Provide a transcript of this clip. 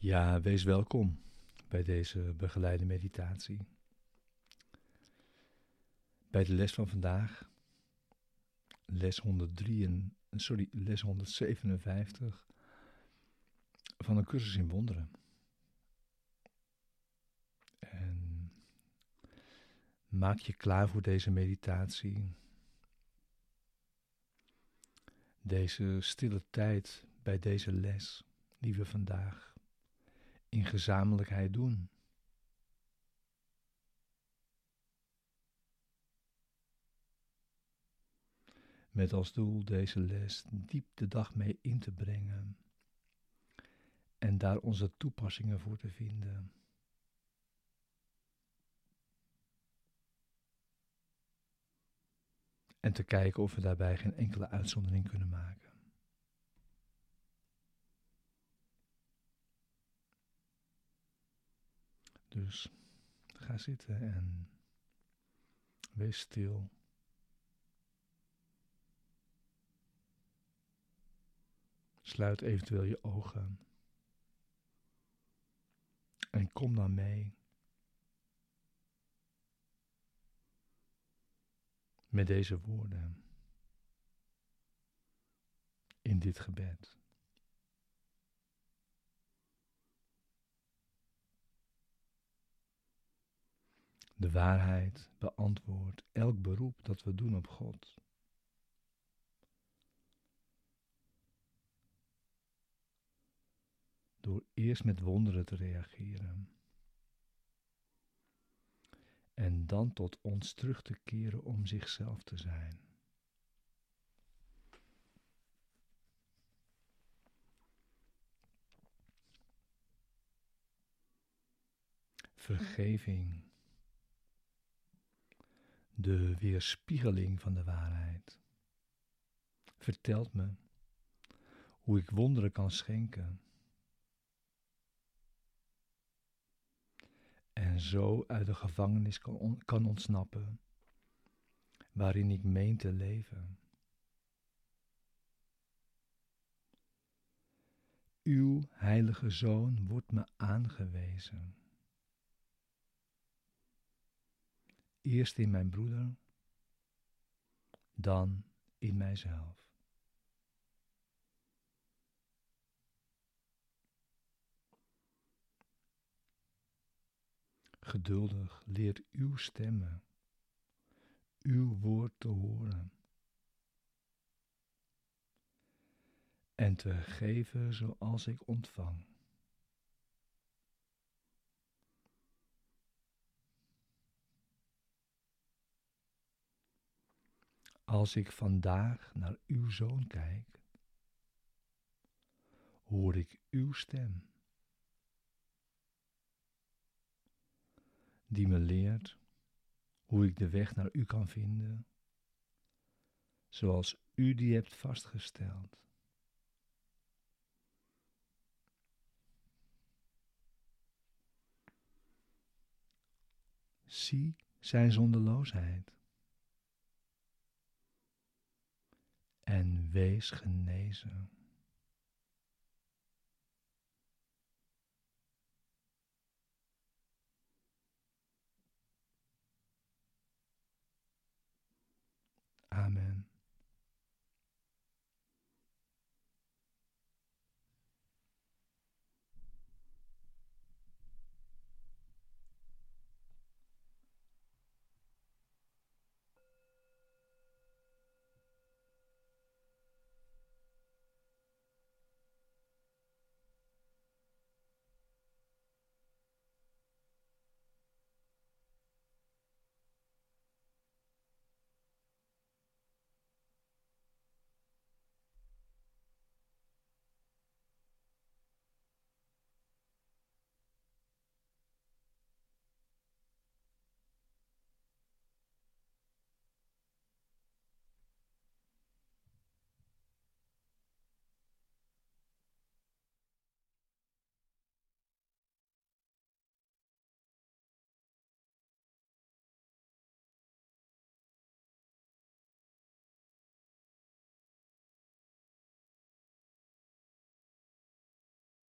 Ja, wees welkom bij deze begeleide meditatie. Bij de les van vandaag, les 103 en, sorry, les 157 van een cursus in wonderen. En maak je klaar voor deze meditatie. Deze stille tijd bij deze les die we vandaag in gezamenlijkheid doen. Met als doel deze les diep de dag mee in te brengen en daar onze toepassingen voor te vinden. En te kijken of we daarbij geen enkele uitzondering kunnen maken. Dus ga zitten en wees stil. Sluit eventueel je ogen. En kom dan mee. Met deze woorden. In dit gebed. De waarheid beantwoordt elk beroep dat we doen op God. Door eerst met wonderen te reageren. En dan tot ons terug te keren om zichzelf te zijn. Vergeving de weerspiegeling van de waarheid, vertelt me hoe ik wonderen kan schenken. En zo uit de gevangenis kan, kan ontsnappen, waarin ik meen te leven. Uw heilige zoon wordt me aangewezen. Eerst in mijn broeder, dan in mijzelf. Geduldig leert uw stemmen, uw woord te horen. En te geven zoals ik ontvang. Als ik vandaag naar uw zoon kijk, hoor ik uw stem, die me leert hoe ik de weg naar u kan vinden, zoals u die hebt vastgesteld. Zie zijn zonderloosheid. en wees genezen.